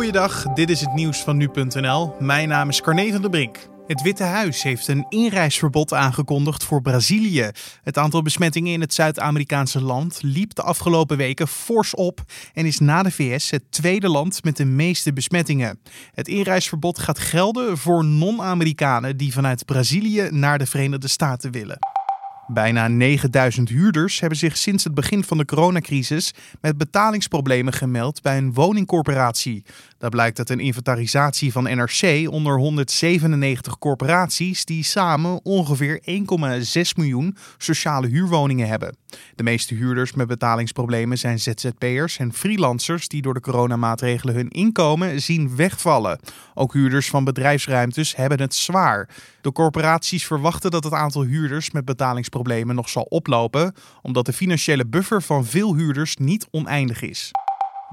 Goeiedag, dit is het nieuws van nu.nl. Mijn naam is Carne van der Brink. Het Witte Huis heeft een inreisverbod aangekondigd voor Brazilië. Het aantal besmettingen in het Zuid-Amerikaanse land liep de afgelopen weken fors op en is na de VS het tweede land met de meeste besmettingen. Het inreisverbod gaat gelden voor non-Amerikanen die vanuit Brazilië naar de Verenigde Staten willen. Bijna 9000 huurders hebben zich sinds het begin van de coronacrisis met betalingsproblemen gemeld bij een woningcorporatie. Dat blijkt uit een inventarisatie van NRC onder 197 corporaties die samen ongeveer 1,6 miljoen sociale huurwoningen hebben. De meeste huurders met betalingsproblemen zijn ZZP'ers en freelancers die door de coronamaatregelen hun inkomen zien wegvallen. Ook huurders van bedrijfsruimtes hebben het zwaar. De corporaties verwachten dat het aantal huurders met betalingsproblemen nog zal oplopen, omdat de financiële buffer van veel huurders niet oneindig is.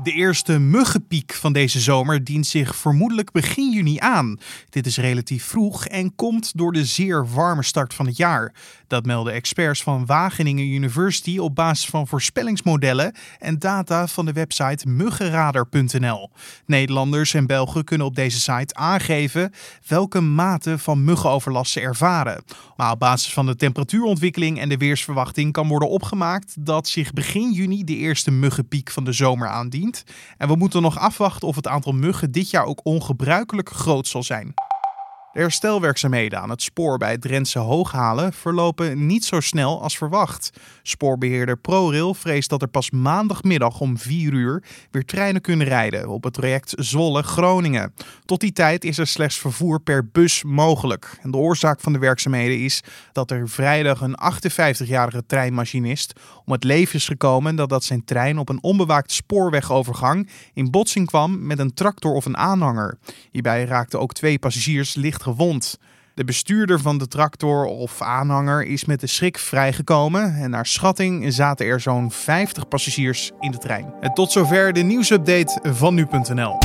De eerste muggenpiek van deze zomer dient zich vermoedelijk begin juni aan. Dit is relatief vroeg en komt door de zeer warme start van het jaar. Dat melden experts van Wageningen University op basis van voorspellingsmodellen en data van de website muggenradar.nl. Nederlanders en Belgen kunnen op deze site aangeven welke mate van muggenoverlast ze ervaren. Maar op basis van de temperatuurontwikkeling en de weersverwachting kan worden opgemaakt dat zich begin juni de eerste muggenpiek van de zomer aandient. En we moeten nog afwachten of het aantal muggen dit jaar ook ongebruikelijk groot zal zijn. De herstelwerkzaamheden aan het spoor bij het Drentse Hooghalen verlopen niet zo snel als verwacht. Spoorbeheerder ProRail vreest dat er pas maandagmiddag om 4 uur weer treinen kunnen rijden op het traject Zwolle-Groningen. Tot die tijd is er slechts vervoer per bus mogelijk. En de oorzaak van de werkzaamheden is dat er vrijdag een 58-jarige treinmachinist om het leven is gekomen dat zijn trein op een onbewaakte spoorwegovergang in botsing kwam met een tractor of een aanhanger. Hierbij raakten ook twee passagiers licht gewond. De bestuurder van de tractor of aanhanger is met de schrik vrijgekomen en naar schatting zaten er zo'n 50 passagiers in de trein. En tot zover de nieuwsupdate van nu.nl.